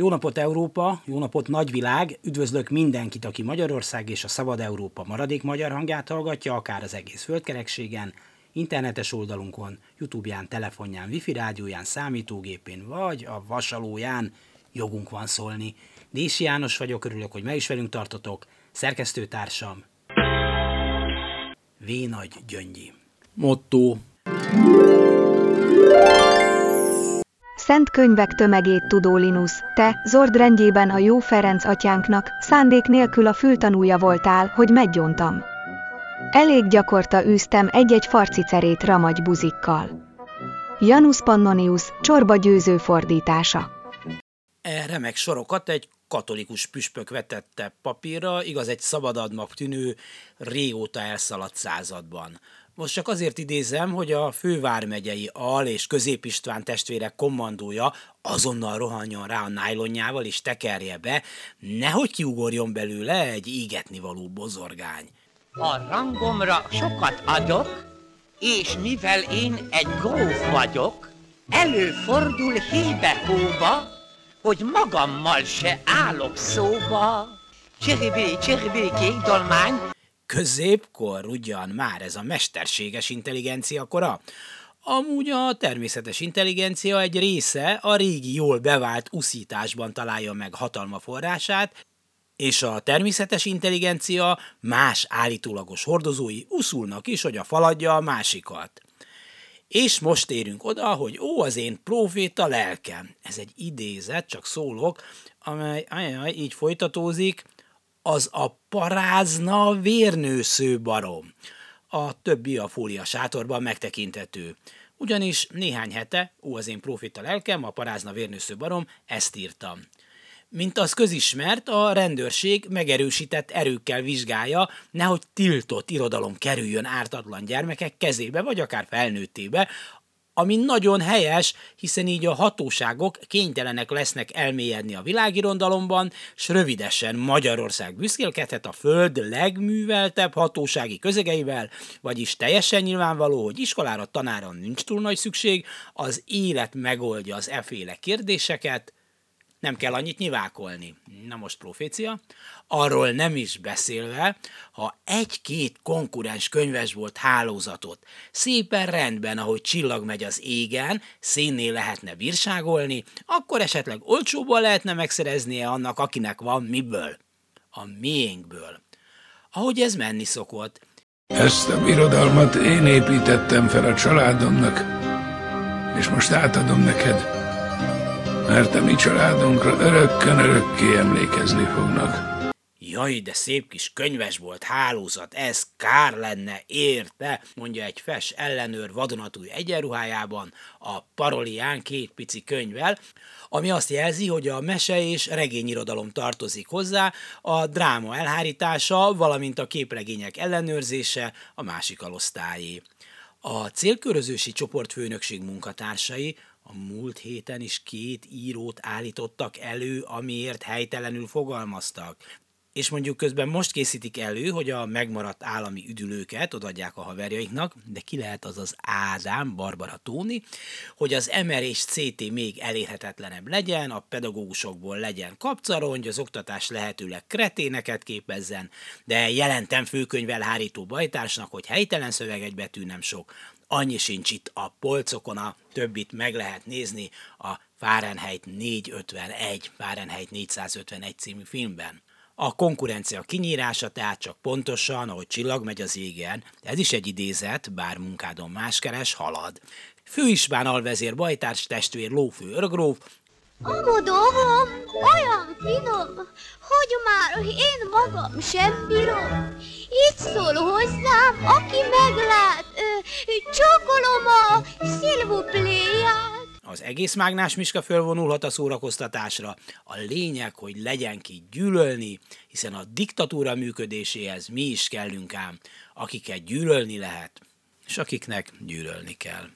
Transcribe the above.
Jó napot Európa, jó napot nagyvilág, üdvözlök mindenkit, aki Magyarország és a Szabad Európa maradék magyar hangját hallgatja, akár az egész földkerekségen, internetes oldalunkon, Youtube-ján, telefonján, wifi rádióján, számítógépén, vagy a vasalóján jogunk van szólni. Dési János vagyok, örülök, hogy meg is velünk tartotok, szerkesztőtársam V. Nagy Gyöngyi. Motto Szent könyvek tömegét tudó Linus, te, Zord rendjében a jó Ferenc atyánknak, szándék nélkül a fültanúja voltál, hogy meggyontam. Elég gyakorta űztem egy-egy farcicerét ramagy buzikkal. Janus Pannonius, csorba győző fordítása. E remek sorokat egy katolikus püspök vetette papírra, igaz egy szabadadnak tűnő, régóta elszaladt században. Most csak azért idézem, hogy a fővármegyei Al és Közép István testvérek kommandója azonnal rohanjon rá a nájlonjával és tekerje be, nehogy kiugorjon belőle egy ígetni való bozorgány. A rangomra sokat adok, és mivel én egy gróf vagyok, előfordul hébe-hóba, hogy magammal se állok szóba. Csiribé, csiribé, kék dolmány, Középkor ugyan már ez a mesterséges intelligencia kora. Amúgy a természetes intelligencia egy része a régi jól bevált uszításban találja meg hatalma forrását, és a természetes intelligencia más állítólagos hordozói uszulnak is, hogy a faladja a másikat. És most érünk oda, hogy ó, az én proféta lelkem. Ez egy idézet, csak szólok, amely ajaj, így folytatózik, az a parázna vérnősző barom. A többi a fólia sátorban megtekintető. Ugyanis néhány hete, ó az én profita lelkem, a parázna vérnősző barom, ezt írtam. Mint az közismert, a rendőrség megerősített erőkkel vizsgálja, nehogy tiltott irodalom kerüljön ártatlan gyermekek kezébe, vagy akár felnőttébe, ami nagyon helyes, hiszen így a hatóságok kénytelenek lesznek elmélyedni a világirondalomban, s rövidesen Magyarország büszkélkedhet a Föld legműveltebb hatósági közegeivel, vagyis teljesen nyilvánvaló, hogy iskolára, tanára nincs túl nagy szükség, az élet megoldja az eféle kérdéseket, nem kell annyit nyivákolni. Na most profécia. Arról nem is beszélve, ha egy-két konkurens könyves volt hálózatot szépen rendben, ahogy csillag megy az égen, szénnél lehetne bírságolni, akkor esetleg olcsóban lehetne megszereznie annak, akinek van miből. A miénkből. Ahogy ez menni szokott. Ezt a birodalmat én építettem fel a családomnak, és most átadom neked mert a mi családunkra örökkön örökké emlékezni fognak. Jaj, de szép kis könyves volt hálózat, ez kár lenne, érte, mondja egy fes ellenőr vadonatúj egyenruhájában, a parolián két pici könyvvel, ami azt jelzi, hogy a mese és regényirodalom tartozik hozzá, a dráma elhárítása, valamint a képregények ellenőrzése a másik alosztályé. A célkörözősi csoportfőnökség munkatársai a múlt héten is két írót állítottak elő, amiért helytelenül fogalmaztak. És mondjuk közben most készítik elő, hogy a megmaradt állami üdülőket odaadják a haverjaiknak, de ki lehet az az Ádám, Barbara Tóni, hogy az MR és CT még elérhetetlenebb legyen, a pedagógusokból legyen kapcarongy, az oktatás lehetőleg kreténeket képezzen, de jelentem főkönyvelhárító bajtársnak, hogy helytelen szöveg egy betű nem sok, annyi sincs itt a polcokon, a többit meg lehet nézni a Fahrenheit 451, Fahrenheit 451 című filmben. A konkurencia kinyírása tehát csak pontosan, ahogy csillag megy az égen, ez is egy idézet, bár munkádon más keres, halad. Főisbán alvezér bajtárs testvér lófő örgróf, Amodom, olyan finom, hogy már én magam sem bírom. Itt szól hozzám, aki meglát, ö, csokolom a szilvupléját. Az egész mágnás miska fölvonulhat a szórakoztatásra. A lényeg, hogy legyen ki gyűlölni, hiszen a diktatúra működéséhez mi is kellünk ám, akiket gyűlölni lehet, és akiknek gyűlölni kell.